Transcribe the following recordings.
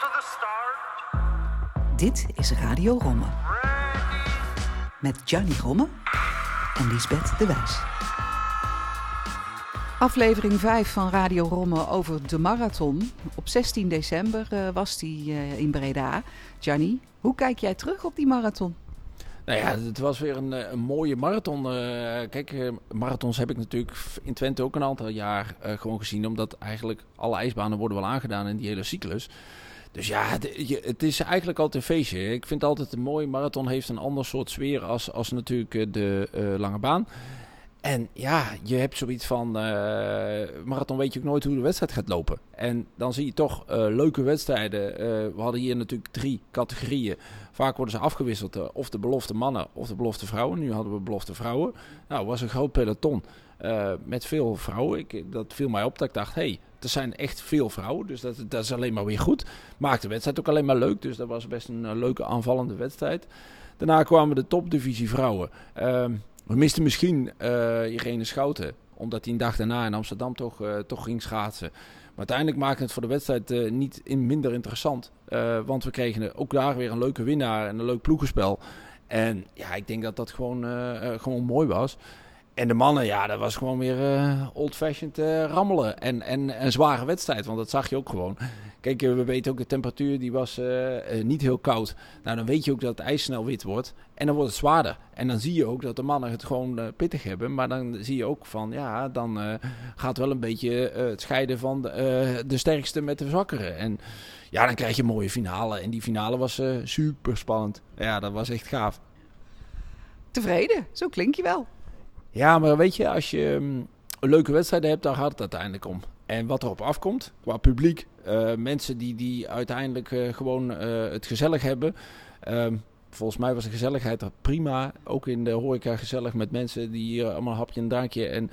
to the start. Dit is Radio Romme. Met Gianni Romme en Lisbeth de Wijs. Aflevering 5 van Radio Romme over de marathon. Op 16 december eh, was die eh, in Breda. Gianni, hoe kijk jij terug op die marathon? Nou ja, het was weer een, eh, een mooie marathon. Eh, kijk, marathons heb ik natuurlijk in Twente ook een aantal jaar eh, gewoon gezien. Omdat eigenlijk alle ijsbanen worden wel aangedaan in die hele cyclus. Dus ja, het, het is eigenlijk altijd een feestje. Ik vind altijd een mooie marathon heeft een ander soort sfeer als, als natuurlijk eh, de eh, lange baan. En ja, je hebt zoiets van, eh, marathon weet je ook nooit hoe de wedstrijd gaat lopen. En dan zie je toch eh, leuke wedstrijden. Eh, we hadden hier natuurlijk drie categorieën. Vaak worden ze afgewisseld, of de belofte mannen of de belofte vrouwen. Nu hadden we belofte vrouwen. Nou, was een groot peloton met veel vrouwen. Ik, dat viel mij op dat ik dacht, hé, hey, er zijn echt veel vrouwen. Dus dat, dat is alleen maar weer goed. Maakt de wedstrijd ook alleen maar leuk. Dus dat was best een leuke aanvallende wedstrijd. Daarna kwamen de topdivisie vrouwen. We misten misschien eh, Irene Schouten, omdat hij een dag daarna in Amsterdam toch, eh, toch ging schaatsen. Maar uiteindelijk maakte het voor de wedstrijd eh, niet in minder interessant. Want we kregen ook daar weer een leuke winnaar en een leuk ploegenspel. En ja, ik denk dat dat gewoon, gewoon mooi was. En de mannen, ja, dat was gewoon weer eh, old-fashioned eh, rammelen. En, en een zware wedstrijd, want dat zag je ook gewoon. Kijk, eh, we weten ook de temperatuur, die was niet heel koud. Nou, dan weet je ook dat het ijs snel wit wordt. En dan wordt het zwaarder. En dan zie je ook dat de mannen het gewoon pittig hebben. Maar dan zie je ook van, ja, dan gaat wel een beetje het scheiden van de, de sterkste met de zwakkere. En ja, dan krijg je een mooie finale. En die finale was super spannend. Ja, dat was echt gaaf. Tevreden, zo klink je wel. Ja, maar weet je, als je mm, een leuke wedstrijd hebt, dan gaat het uiteindelijk om. En wat erop afkomt, qua publiek, eh, mensen die, die uiteindelijk eh, gewoon eh, het gezellig hebben. Ehm, volgens mij was de gezelligheid er prima. Ook in de horeca gezellig met mensen die hier allemaal hapje en drankje. En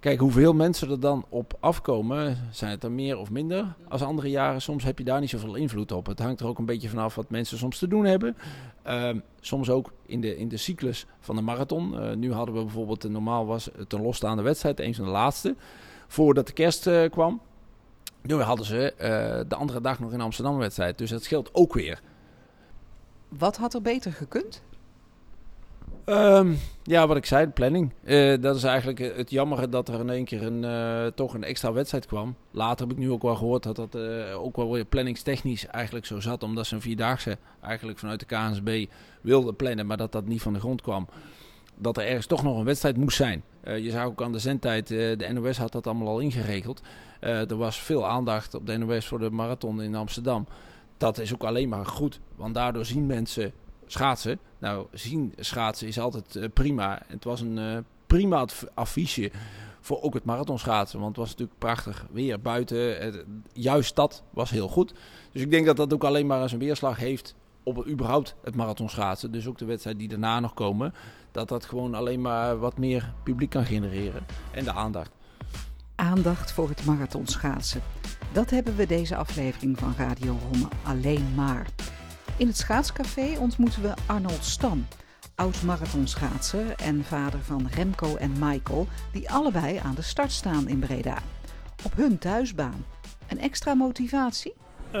kijk, hoeveel mensen er dan op afkomen, zijn het er meer of minder als andere jaren. Soms heb je daar niet zoveel invloed op. Het hangt er ook een beetje vanaf wat mensen soms te doen hebben. Ehm, soms ook in de, in de cyclus van de marathon. Eh, nu hadden we bijvoorbeeld, eh, normaal was het een losstaande wedstrijd, een van de laatste. Voordat de kerst eh, kwam. Nu hadden ze de andere dag nog in Amsterdam wedstrijd. Dus dat scheelt ook weer. Wat had er beter gekund? Ehm, ja, wat ik zei, de planning. Eh, dat is eigenlijk eh, het jammere dat er in één keer een, eh, toch een extra wedstrijd kwam. Later heb ik nu ook wel gehoord dat dat ook wel weer planningstechnisch eigenlijk zo zat. Omdat ze een vierdaagse eigenlijk vanuit de KNSB wilden plannen, maar dat dat niet van de grond kwam. Dat er ergens toch nog een wedstrijd moest zijn. Je zag ook aan de zendtijd, de NOS had dat allemaal al ingeregeld. Er was veel aandacht op de NOS voor de marathon in Amsterdam. Dat is ook alleen maar goed, want daardoor zien mensen schaatsen. Nou, zien schaatsen is altijd eh, prima. Het was een eh, prima affiche voor ook het marathonschaatsen. Want het was natuurlijk prachtig weer buiten. Juist dat was heel goed. Dus ik denk dat dat ook alleen maar eens een weerslag heeft op het, überhaupt het marathonschaatsen. Dus ook de wedstrijden die daarna nog komen. Dat dat gewoon alleen maar wat meer publiek kan genereren. En de aandacht. Aandacht voor het marathonschaatsen. Dat hebben we deze aflevering van Radio Romme alleen maar. In het schaatscafé ontmoeten we Arnold Stam, oud marathonschaatser en vader van Remco en Michael, die allebei aan de start staan in Breda. Op hun thuisbaan. Een extra motivatie? Eh,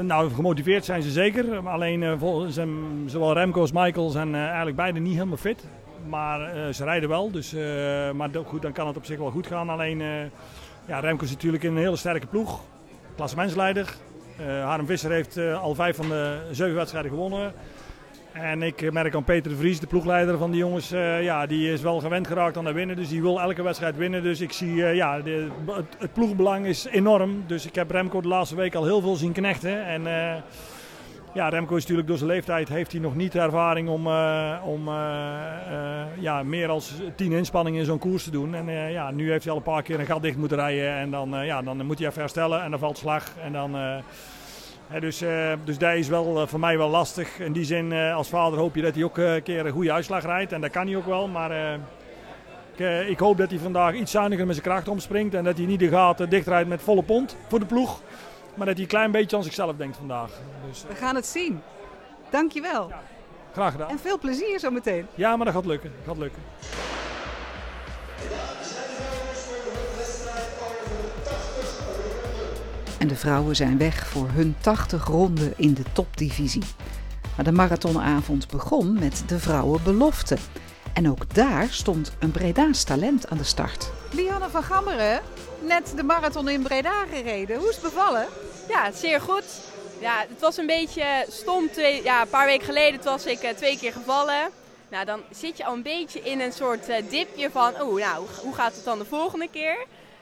nou, gemotiveerd zijn ze zeker. Alleen eh, vol- zijn, zowel Remco als Michael zijn eh, eigenlijk beide niet helemaal fit. Maar eh, ze rijden wel, dus, eh, maar goed, dan kan het op zich wel goed gaan. Alleen, eh, ja, Remco is natuurlijk in een hele sterke ploeg. Klassementsleider. Eh Harm Visser heeft eh, al vijf van de zeven wedstrijden gewonnen. En ik merk aan Peter de Vries, de ploegleider van die jongens, eh, ja, die is wel gewend geraakt aan het winnen. Dus die wil elke wedstrijd winnen. Dus ik zie, ja, de, het, ploegbelang is enorm. Dus ik heb Remco de laatste week al heel veel zien knechten. En ja, Remco is natuurlijk door zijn leeftijd, heeft hij nog niet de ervaring om, om ja, meer dan tien inspanningen in zo'n koers te doen. En ja, nu heeft hij al een paar keer een gat dicht moeten rijden. En dan, ja, dan moet hij even herstellen en dan valt slag. En dan... dus, eh, dus dat is wel, eh, voor mij wel lastig. In die zin, eh, als vader hoop je dat hij ook een keer een goede uitslag rijdt. En dat kan hij ook wel. Maar ik, ik hoop dat hij vandaag iets zuiniger met zijn kracht omspringt. En dat hij niet de gaten dichtrijdt met volle pond voor de ploeg. Maar dat hij een klein beetje aan zichzelf denkt vandaag. Dus We gaan het zien. Dankjewel. graag gedaan. En veel plezier zometeen. Ja, maar dat gaat lukken. Dat gaat lukken. En de vrouwen zijn weg voor hun 80 ronden in de topdivisie. Maar de marathonavond begon met de vrouwenbelofte. En ook daar stond een Breda's talent aan de start. Lianne van Gammeren, net de marathon in Breda gereden. Hoe is het bevallen? Ja, zeer goed. Ja, het was een beetje stom. Twee, ja, een paar weken geleden was ik uh, twee keer gevallen. Nou, dan zit je al een beetje in een soort uh, dipje van, oh, nou, hoe gaat het dan de volgende keer?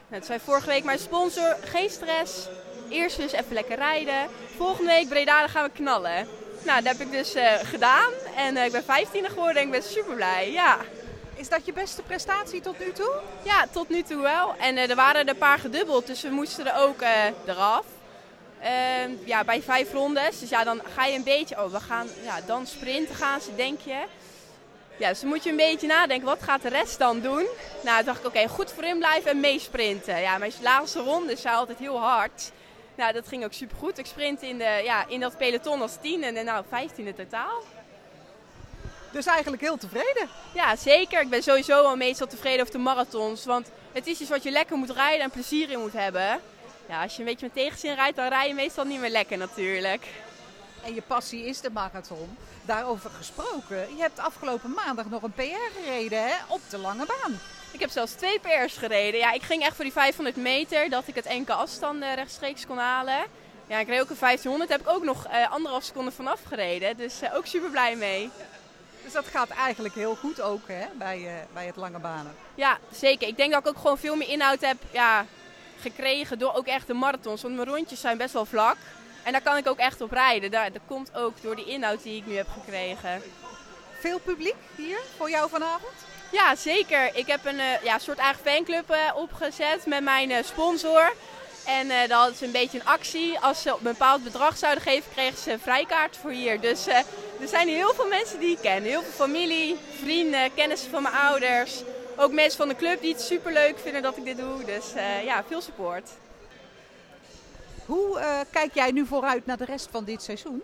Nou, zei vorige week mijn sponsor, geen stress. Eerst dus even lekker rijden. Volgende week Breda, dan gaan we knallen. Nou, dat heb ik dus uh, gedaan. En ik ben 15 geworden en ik ben super blij. Ja. Is dat je beste prestatie tot nu toe? Ja, tot nu toe wel. En er waren er een paar gedubbeld, dus we moesten er ook eraf. Uh, ja, bij vijf rondes. Dus ja, dan ga je een beetje, oh, we gaan ja, dan sprinten gaan ze, denk je. Ja, dus dan moet je een beetje nadenken, wat gaat de rest dan doen? Nou, dacht ik, oké, okay, goed voor in blijven en meesprinten. Ja, mijn laatste rondes zijn altijd heel hard. Nou, dat ging ook super goed. Ik sprint in, de, ja, in dat peloton als tien en nou, 15 in totaal. Dus eigenlijk heel tevreden? Ja, zeker. Ik ben sowieso al meestal tevreden over de marathons. Want het is iets wat je lekker moet rijden en plezier in moet hebben. Ja, als je een beetje met tegenzin rijdt, dan rij je meestal niet meer lekker natuurlijk. En je passie is de marathon. Daarover gesproken, je hebt afgelopen maandag nog een PR gereden hè? op de lange baan. Ik heb zelfs twee PR's gereden. Ja, ik ging echt voor die 500 meter, dat ik het enkele afstanden rechtstreeks kon halen. Ja, ik reed ook een 1500, daar heb ik ook nog uh, anderhalf seconde vanaf gereden. Dus uh, ook super blij mee. Dus dat gaat eigenlijk heel goed ook hè, bij, uh, bij het lange banen. Ja, zeker. Ik denk dat ik ook gewoon veel meer inhoud heb ja, gekregen door ook echt de marathons. Want mijn rondjes zijn best wel vlak. En daar kan ik ook echt op rijden. Dat, dat komt ook door die inhoud die ik nu heb gekregen. Veel publiek hier voor jou vanavond? Ja, zeker. Ik heb een uh, ja, soort eigen fanclub uh, opgezet met mijn uh, sponsor. En uh, dat hadden ze een beetje een actie. Als ze op een bepaald bedrag zouden geven, kregen ze een vrijkaart voor hier. Dus er zijn heel veel mensen die ik ken. Heel veel familie, vrienden, kennissen van mijn ouders. Ook mensen van de club die het super leuk vinden dat ik dit doe. Dus ja, veel support. Hoe kijk jij nu vooruit naar de rest van dit seizoen?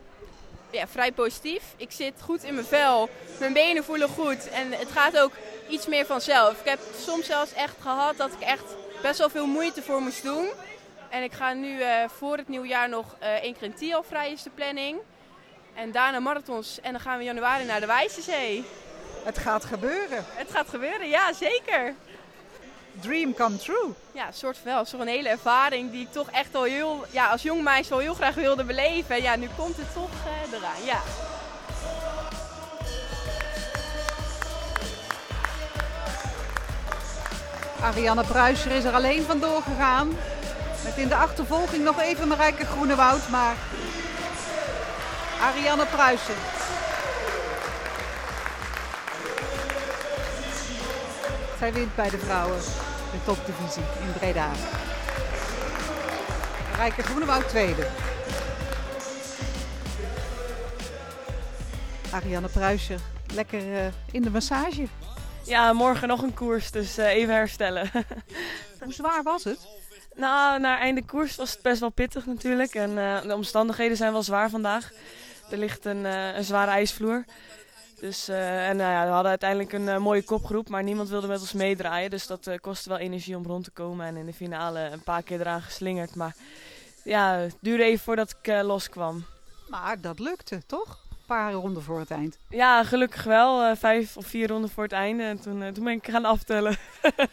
Ja, vrij positief. Ik zit goed in mijn vel. Mijn benen voelen goed. En het gaat ook iets meer vanzelf. Ik heb soms zelfs echt gehad dat ik echt best wel veel moeite voor moest doen. En ik ga nu uh, voor het nieuwjaar nog uh, één keer in Tiel vrij is de planning. En daarna marathons. En dan gaan we in januari naar de Wijze Zee. Het gaat gebeuren. Het gaat gebeuren, ja zeker dream come true. Ja, een soort van wel. Zo'n hele ervaring die ik toch echt al heel, ja, als jong meisje al heel graag wilde beleven. Ja, nu komt het toch uh, eraan, ja. Ariane Pruiser is er alleen vandoor gegaan. Met in de achtervolging nog even Marijke Groenewoud, maar Ariane Pruiser. Zij wint bij de vrouwen de topdivisie in Breda. Rijke Groenewoud tweede. Ariane Pruiser, lekker uh, in de massage. Ja, morgen nog een koers, dus uh, even herstellen. Hoe zwaar was het? Nou, naar einde koers was het best wel pittig natuurlijk. En uh, de omstandigheden zijn wel zwaar vandaag. Er ligt een, een zware ijsvloer. Dus, uh, en uh, ja, we hadden uiteindelijk een uh, mooie kopgroep, maar niemand wilde met ons meedraaien. Dus dat kostte wel energie om rond te komen. En in de finale een paar keer eraan geslingerd. Maar ja, het duurde even voordat ik loskwam. Maar dat lukte, toch? Een paar ronden voor het eind. Ja, gelukkig wel. vijf of vier ronden voor het einde. En toen, toen ben ik gaan aftellen.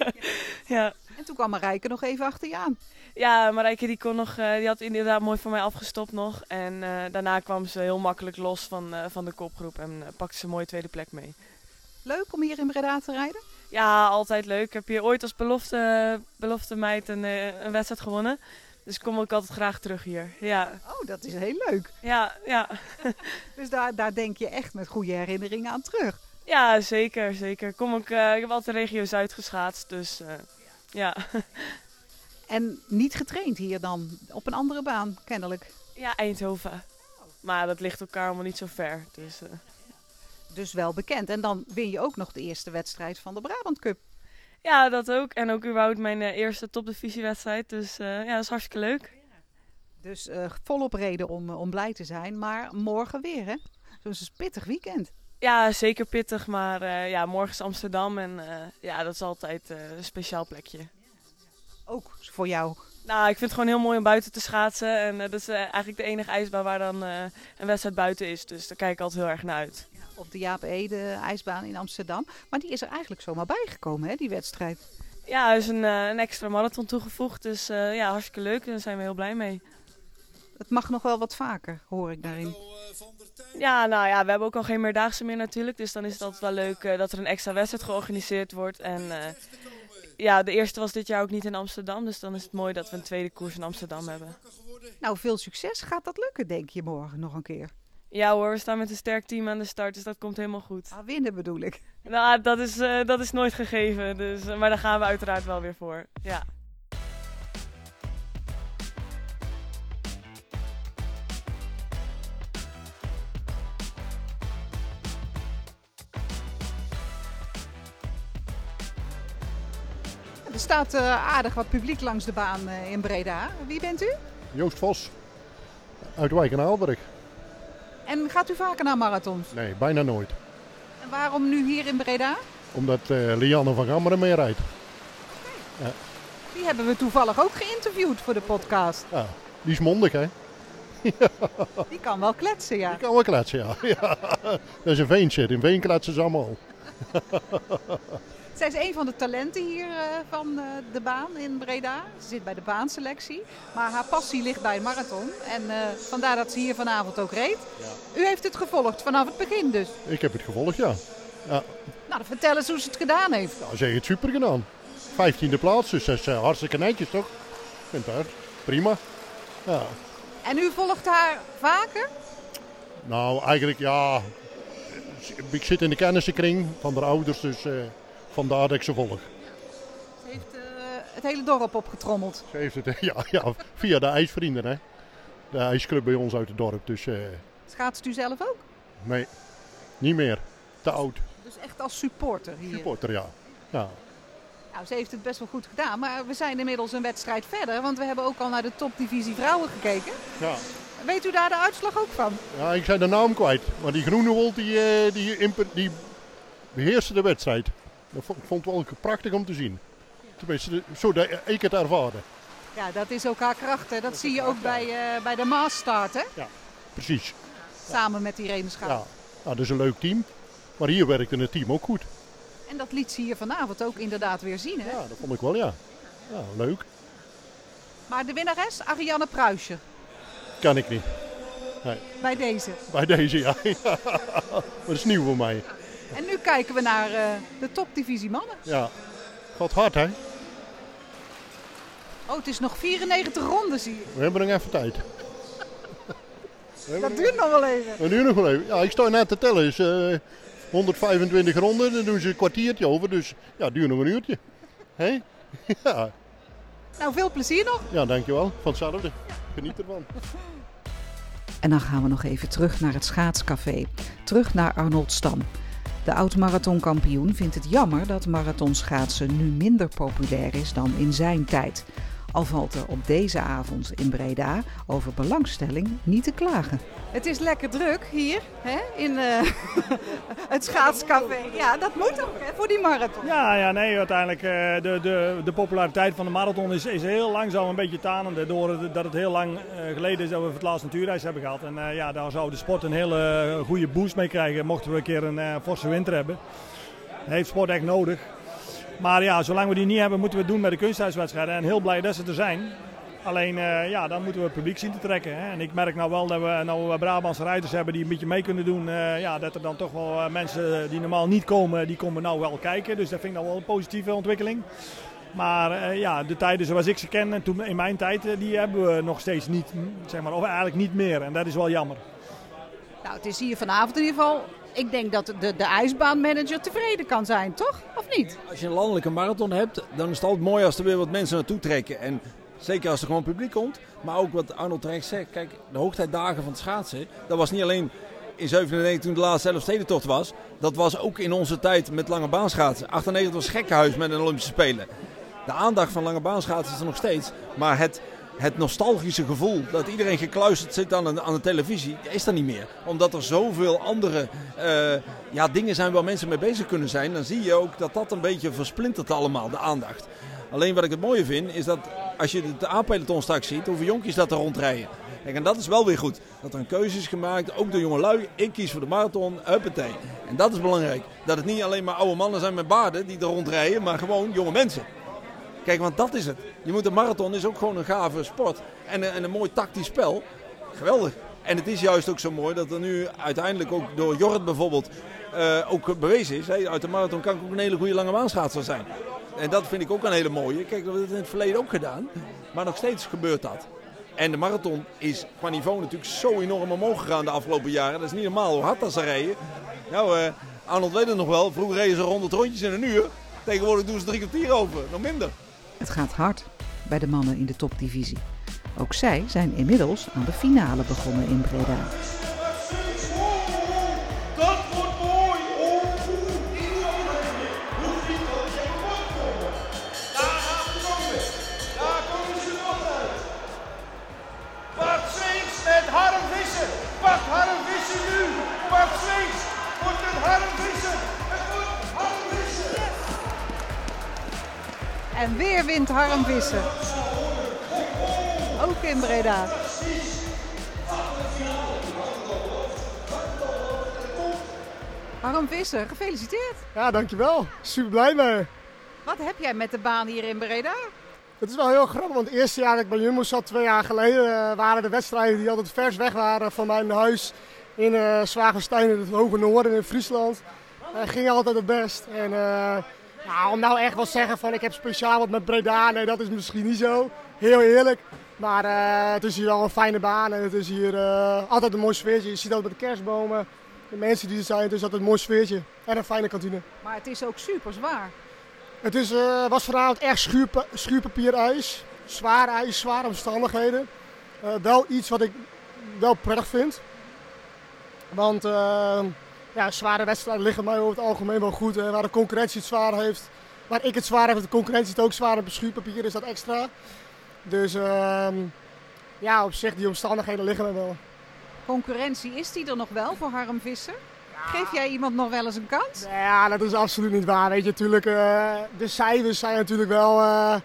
ja. En toen kwam Marijke nog even achter je aan. Ja, Marijke die kon nog, die had inderdaad mooi voor mij afgestopt nog. En uh, daarna kwam ze heel makkelijk los van, uh, van de kopgroep en uh, pakte ze een mooie tweede plek mee. Leuk om hier in Breda te rijden? Ja, altijd leuk. Ik heb hier ooit als belofte, belofte meid een, een wedstrijd gewonnen. Dus kom ik altijd graag terug hier. Ja. Oh, dat is heel leuk. Ja, ja. dus daar, daar denk je echt met goede herinneringen aan terug. Ja, zeker, zeker. Kom ik, ik heb altijd de regio Zuid geschaatst, dus ja. En niet getraind hier dan, op een andere baan kennelijk? Ja, Eindhoven. Maar dat ligt elkaar allemaal niet zo ver. Dus, uh... dus wel bekend. En dan win je ook nog de eerste wedstrijd van de Brabant Cup. Ja, dat ook. En ook überhaupt mijn uh, eerste topdivisiewedstrijd. Dus uh, ja, dat is hartstikke leuk. Dus volop reden om, om blij te zijn. Maar morgen weer, hè? Zo'n pittig weekend. Ja, zeker pittig. Maar ja, morgen is Amsterdam. En ja, dat is altijd een speciaal plekje ook voor jou Nou, ik vind het gewoon heel mooi om buiten te schaatsen. En eh, dat is eh, eigenlijk de enige ijsbaan waar dan eh, een wedstrijd buiten is. Dus daar kijk ik altijd heel erg naar uit. Op de Jaap Ede ijsbaan in Amsterdam. Maar die is er eigenlijk zomaar bijgekomen, hè, die wedstrijd. Ja, er is een, een extra marathon toegevoegd. Dus ja, hartstikke leuk. Daar zijn we heel blij mee. Het mag nog wel wat vaker, hoor ik daarin. Ja, nou ja, we hebben ook al geen meerdaagse meer natuurlijk. Dus dan is het altijd wel leuk dat er een extra wedstrijd georganiseerd wordt. En ja, de eerste was dit jaar ook niet in Amsterdam. Dus dan is het mooi dat we een tweede koers in Amsterdam hebben. Nou, veel succes. Gaat dat lukken, denk je, morgen nog een keer? Ja hoor, we staan met een sterk team aan de start. Dus dat komt helemaal goed. Ah, winnen bedoel ik. Nou, dat is, eh, dat is nooit gegeven. Dus, eh, maar daar gaan we uiteraard wel weer voor. Ja. Er staat eh, aardig wat publiek langs de baan eh, in Breda. Wie bent u? Joost Vos, uit Wijk en Aalberg. En gaat u vaker naar marathons? Nee, bijna nooit. En waarom nu hier in Breda? Omdat eh, Lianne van Gammeren mee rijdt. Die hebben we toevallig ook geïnterviewd voor de podcast. Ja, die is mondig, hè? Die kan wel kletsen, ja. Die kan wel kletsen, ja. ja. Dat is een veenshit. In veen kletsen ze allemaal. Zij is een van de talenten hier eh, van eh, de baan in Breda. Ze zit bij de baanselectie. Maar haar passie ligt bij marathon. En eh, vandaar dat ze hier vanavond ook reed. U heeft het gevolgd vanaf het begin dus. Ik heb het gevolgd, ja. ja. Nou, vertel eens hoe ze het gedaan heeft. Ze heeft het super gedaan. Vijftiende plaats, dus dat is hartstikke netjes, toch? Ik vind het prima. Ja. En u volgt haar vaker? Nou, eigenlijk ja. Ik zit in de kennissenkring van de ouders, dus vandaar dat ik ze volg. Ze heeft eh, het hele dorp opgetrommeld. Ze heeft het, ja, ja, via de ijsvrienden, hè. De ijsclub bij ons uit het dorp. Dus eh, Schaatst u zelf ook? nee, niet meer. Te oud. Dus echt als supporter hier. Supporter, ja. ja. Nou, ze heeft het best wel goed gedaan. Maar we zijn inmiddels een wedstrijd verder. Want we hebben ook al naar de topdivisie vrouwen gekeken. Ja. Weet u daar de uitslag ook van? ja, ik zijn de naam kwijt. Maar die groene wol die, eh, die, die beheerste de wedstrijd. Dat vond, ik vond het wel prachtig om te zien. Tenminste, de- zo dat ik het ervaren. Ja, dat is ook haar kracht. Hè. Dat zie je ook bij, eh, bij de Maasstart, hè? Precies. Samen met Irene Schaap. Ja. Nou, dat is een leuk team. Maar hier werkte het team ook goed. En dat liet ze hier vanavond ook inderdaad weer zien, hè? Ja, dat vond ik wel, ja. Ja, leuk. Maar de winnares, Ariane Pruisje, Kan ik niet. bij deze. Bij deze, ja. dat is nieuw voor mij. En nu kijken we naar eh, de topdivisie mannen. Ja. Gaat hard, hè? Oh, het is nog 94 ronden, zie je. We hebben nog even tijd. Dat duurt nog wel even. We duurt nog wel even. Ja, ik sta net te tellen. is eh 125 ronden. Dan doen ze een kwartiertje over. Dus ja, het duurt nog een uurtje. Hé? Ja. Nou, veel plezier nog. ja, dankjewel. Van hetzelfde. Geniet ervan. En dan gaan we nog even terug naar het schaatscafé. Terug naar Arnold Stam. De oud-marathonkampioen vindt het jammer dat marathonschaatsen nu minder populair is dan in zijn tijd. Al valt er op deze avond in Breda over belangstelling niet te klagen. Het is lekker druk hier hè, in eh, het schaatscafé. Ja, dat moet ook hè, voor die marathon. Ja, ja, nee, uiteindelijk uh, de, de, de populariteit van de marathon is, is heel langzaam een beetje tanende. Door dat het heel lang uh, geleden is dat we het laatste natuurreis hebben gehad. En uh, ja, daar zou de sport een hele goede boost mee krijgen mochten we een keer een forse winter hebben. Dat heeft sport echt nodig. Maar ja, zolang we die niet hebben, moeten we het doen met de kunsthuiswedstrijden. En heel blij dat ze er zijn. Alleen, uh, ja, dan moeten we het publiek zien te trekken. Hè. En ik merk nou wel dat we nou Brabantse rijders hebben die een beetje mee kunnen doen. Uh, ja, dat er dan toch wel uh, mensen die normaal niet komen, die komen nou wel kijken. Dus dat vind ik nou wel een positieve ontwikkeling. Maar ja, de tijden zoals ik ze ken, en toen in mijn tijd, die hebben we nog steeds niet, zeg maar, of eigenlijk niet meer. En dat is wel jammer. Nou, het is hier vanavond in ieder geval ik denk dat de, de ijsbaanmanager tevreden kan zijn, toch? Of niet? Als je een landelijke marathon hebt, dan is het altijd mooi als er weer wat mensen naartoe trekken. En zeker als er gewoon publiek komt. Maar ook wat Arnold terecht zegt. Kijk, de hoogtijdagen van het schaatsen. Dat was niet alleen in 97 toen de laatste Elfstedentocht was. Dat was ook in onze tijd met lange baanschaatsen. 98 was gekkenhuis met een Olympische Spelen. De aandacht van lange baanschaatsen is er nog steeds. Maar het, het nostalgische gevoel dat iedereen gekluisterd zit aan de, aan de televisie, is er niet meer. Omdat er zoveel andere uh, ja, dingen zijn waar mensen mee bezig kunnen zijn. Dan zie je ook dat dat een beetje versplintert allemaal, de aandacht. Alleen wat ik het mooie vind, is dat als je de A-peloton straks ziet, hoeveel jonkies dat er rondrijden. Kijk, en dat is wel weer goed. Dat er een keuze is gemaakt, ook door jongelui. Ik kies voor de marathon, huppatee. En dat is belangrijk. Dat het niet alleen maar oude mannen zijn met baarden die er rondrijden, maar gewoon jonge mensen. Kijk, want dat is het. Je moet een marathon is ook gewoon een gave sport. En, een- en een mooi tactisch spel. Geweldig. En het is juist ook zo mooi dat er nu uiteindelijk ook door Jorrit bijvoorbeeld eh, ook bewezen is. Uit de marathon kan ik ook een hele goede lange baanschaatser zijn. En dat vind ik ook een hele mooie. Kijk, dat hebben het in het verleden ook gedaan. Maar nog steeds gebeurt dat. En de marathon is qua niveau natuurlijk zo enorm omhoog gegaan de afgelopen jaren. Dat is niet normaal hoe hard dat ze rijden. Nou, eh, Arnold weet het nog wel. Vroeger reden ze 100 rondjes in een uur. Tegenwoordig doen ze drie kwartier over. Nog minder. Het gaat hard bij de mannen in de topdivisie. Ook zij zijn inmiddels aan de finale begonnen in Breda. Harm Visser. Ook in Breda. Harm Visser, gefeliciteerd. Ja, dankjewel. Super blij mee. Wat heb jij met de baan hier in Breda? Het is wel heel grappig, want het eerste jaar dat ik bij Jumbo zat, twee jaar geleden, eh, waren de wedstrijden die altijd vers weg waren van mijn huis in uh, Zwagenstein in het hoge noorden in Friesland. Uh, ging altijd het best. En eh, ja, om nou echt wel te zeggen van ik heb speciaal wat met Breda, nee dat is misschien niet zo. Heel eerlijk. Maar eh, het is hier wel een fijne baan en het is hier eh, altijd een mooi sfeertje. Je ziet dat met de kerstbomen, de mensen die er zijn, het is altijd een mooi sfeertje. En een fijne kantine. Maar het is ook super zwaar. Het is, eh, was vanavond echt schuurpa schuurpapierijs. Zwaar ijs, zware omstandigheden. Eh, wel iets wat ik wel prettig vind. Want eh, ja, zware wedstrijden liggen mij over het algemeen wel goed. Hè. Waar de concurrentie het zwaar heeft. Waar ik het zwaar heb, de concurrentie het ook zwaar. Op schuurpapier is dat extra. Dus ehm, ja, op zich, die omstandigheden liggen mij wel. Concurrentie, is die er nog wel voor Harm Visser? Geef jij iemand nog wel eens een kans? Ja, dat is absoluut niet waar. Weet je, natuurlijk, eh, de cijfers zijn natuurlijk wel. eh,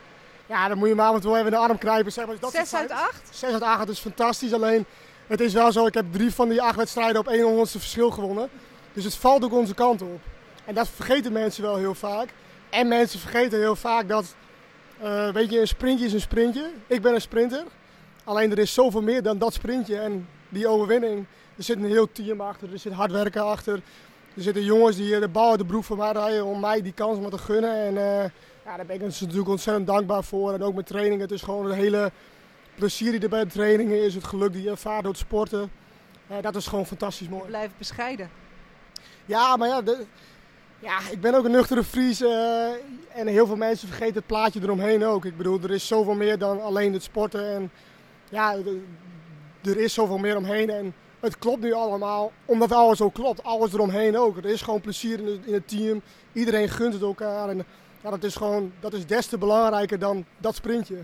ja, dan moet je maar en toe even in de arm knijpen. Zeg maar, dat Zes soort uit cijfers. acht? 6 uit 8 is fantastisch. Alleen, het is wel zo, ik heb drie van die acht wedstrijden op 1 honderdste verschil gewonnen. Dus het valt ook onze kant op. En dat vergeten mensen wel heel vaak. En mensen vergeten heel vaak dat, eh, weet je, een sprintje is een sprintje. Ik ben een sprinter. Alleen er is zoveel meer dan dat sprintje. En die overwinning, er zit een heel team achter, er zit hard werken achter. Er zitten jongens die eh, de bal de broek van mij rijden om mij die kans maar te gunnen. En eh, ja, daar ben ik natuurlijk ontzettend dankbaar voor. En ook met trainingen. Het is gewoon een hele plezier die er bij de trainingen is. Het geluk die je ervaart door het sporten. Dat is gewoon fantastisch mooi. Blijf bescheiden. Ja, maar ja, de- ja, ik ben ook een nuchtere Fries. eh, en heel veel mensen vergeten het plaatje eromheen ook. Ik bedoel, er is zoveel meer dan alleen het sporten. En ja, er is zoveel meer omheen. En het klopt nu allemaal, omdat alles ook klopt. Alles eromheen ook. Er is gewoon plezier in het, in het team. Iedereen gunt het elkaar. En ja, dat is gewoon, dat is des te belangrijker dan dat sprintje.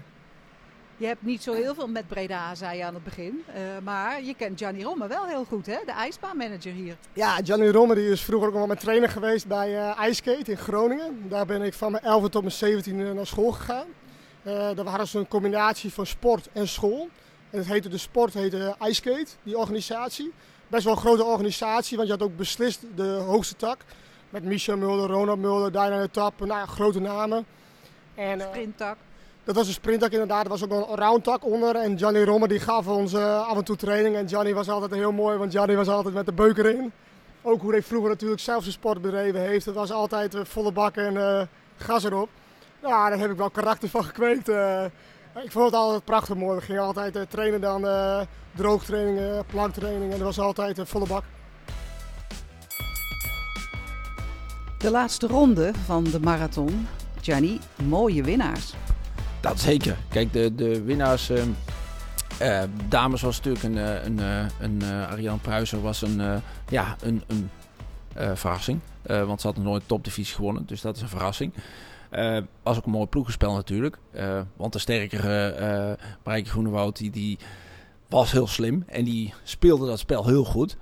Je hebt niet zo heel veel met Breda, zei je aan het begin. Eh, maar je kent Gianni Romme wel heel goed, hè? De ijsbaanmanager hier. Ja, Gianni Romme die is vroeger ook nog wel mijn trainer geweest bij eh Iceskate in Groningen. Daar ben ik van mijn 11e tot mijn 17e naar school gegaan. Eh daar waren ze een combinatie van sport en school. En het heette de sport, heette Iceskate, die organisatie. Best wel een grote organisatie, want je had ook beslist de hoogste tak. Met Michel Mulder, Ronald Mulder, Diana Tap, nou grote namen. En, Sprinttak. Dat was een sprinttak inderdaad. Er was ook een roundtak onder. En Gianni Romme die gaf ons eh, af en toe training. En Gianni was altijd heel mooi, want Gianni was altijd met de beuker in. Ook hoe hij vroeger natuurlijk zelf zijn sport bedreven heeft. Het was altijd eh, volle bak en eh, gas erop. Ja, daar heb ik wel karakter van gekweekt. ik vond het altijd prachtig mooi. We gingen altijd trainen dan droogtrainingen, planktrainingen. En dat was altijd volle bak. De laatste ronde van de marathon. Gianni, mooie winnaars. Dat zeker. Kijk, de, de winnaars. ehm, eh, dames was natuurlijk een, eh, een, eh, een eh, Ariane Pruiser was een, ja, een, een verrassing. Want ze had nog nooit topdivisie gewonnen, dus dat is een verrassing. Was ook een mooi ploegenspel natuurlijk. Want de sterkere Marijke Groenewoud, die, die was heel slim. En die speelde dat spel heel goed.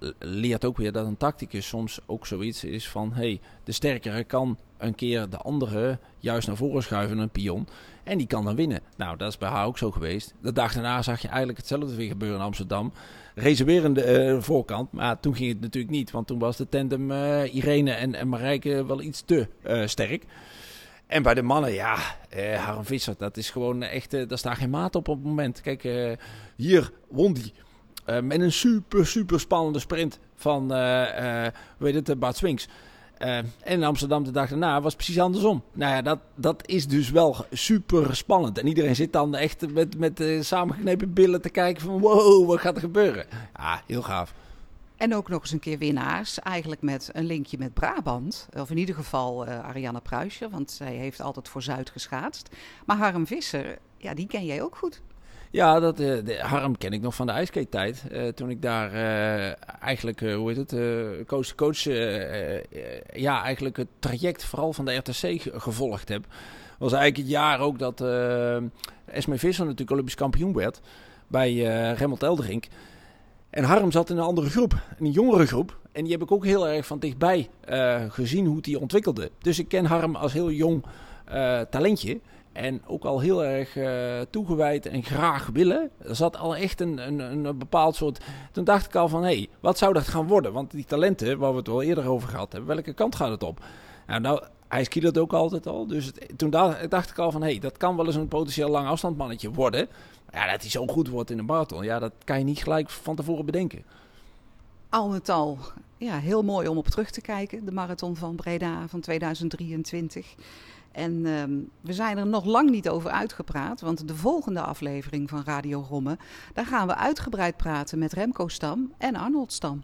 Eh, leert ook weer dat een tacticus soms ook zoiets is van... hey, de sterkere kan een keer de andere juist naar voren schuiven, een pion. En die kan dan winnen. Nou, dat is bij haar ook zo geweest. De dag daarna zag je eigenlijk hetzelfde weer gebeuren in Amsterdam. Race weer aan de uh, voorkant. Maar toen ging het natuurlijk niet. Want toen was de tandem uh, Irene en, en Marijke wel iets te uh, sterk. En bij de mannen, ja, uh, Harm Visser, dat is gewoon echt, daar staat geen maat op op het moment. Kijk, hier won die met een super, super spannende sprint van, hoe heet het, Bart Swings. en in Amsterdam de dag daarna was precies andersom. Nou ja, dat, dat is dus wel super spannend. En iedereen zit dan echt met, met samengeknepen billen te kijken van wow, wat gaat er gebeuren? Ja, heel gaaf. En ook nog eens een keer winnaars, eigenlijk met een linkje met Brabant. Of in ieder geval uh, Ariane Pruisje, want zij heeft altijd voor Zuid geschaatst. Maar Harm Visser, ja, die ken jij ook goed. Ja, dat, de Harm ken ik nog van de ijskate-tijd. Uh, toen ik daar eigenlijk, hoe heet het, coach to coach, ja, eigenlijk het traject vooral van de RTC gevolgd heb. Was eigenlijk het jaar ook dat Esme Visser natuurlijk Olympisch kampioen werd bij Remmelt Elderink. En Harm zat in een andere groep, een jongere groep. En die heb ik ook heel erg van dichtbij gezien hoe die ontwikkelde. Dus ik ken Harm als heel jong talentje. En ook al heel erg uh, toegewijd en graag willen. Er zat al echt een, een, een bepaald soort. Toen dacht ik al van hé, hey, wat zou dat gaan worden? Want die talenten, waar we het wel eerder over gehad hebben, welke kant gaat het op? Nou, nou hij skiede ook altijd al. Dus toen dacht, dacht ik al van hé, hey, dat kan wel eens een potentieel lang afstandmannetje worden. Ja, dat hij zo goed wordt in een marathon, ja, dat kan je niet gelijk van tevoren bedenken. Al met al, ja, heel mooi om op terug te kijken. De marathon van Breda van 2023. En um, we zijn er nog lang niet over uitgepraat, want de volgende aflevering van Radio Romme, daar gaan we uitgebreid praten met Remco Stam en Arnold Stam.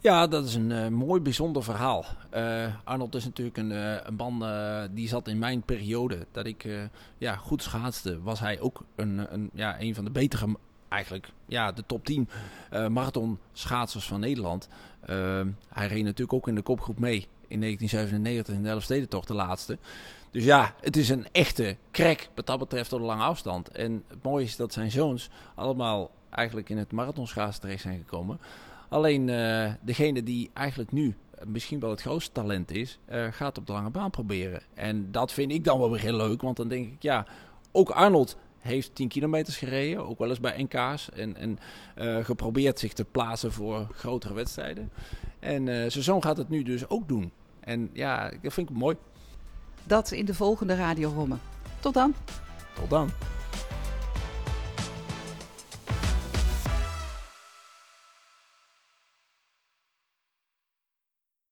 Ja, dat is een uh, mooi bijzonder verhaal. Uh, Arnold is natuurlijk een, uh, een man die zat in mijn periode dat ik ja, goed schaatste. Was hij ook een, een, ja, een van de betere, eigenlijk ja, de top 10 marathon schaatsers van Nederland. hij reed natuurlijk ook in de kopgroep mee in 1997 in de Elfstedentocht, de laatste. Dus ja, het is een echte crack wat dat betreft op de lange afstand. En het mooie is dat zijn zoons allemaal eigenlijk in het marathonschaatsen terecht zijn gekomen. Alleen uh, degene die eigenlijk nu misschien wel het grootste talent is, uh, gaat op de lange baan proberen. En dat vind ik dan wel weer heel leuk, want dan denk ik, ja, ook Arnold heeft 10 kilometers gereden, ook wel eens bij NK's. En, en uh, geprobeerd zich te plaatsen voor grotere wedstrijden. En zijn zoon gaat het nu dus ook doen. En ja, dat vind ik mooi. Dat in de volgende Radio Romme. Tot dan. Tot dan.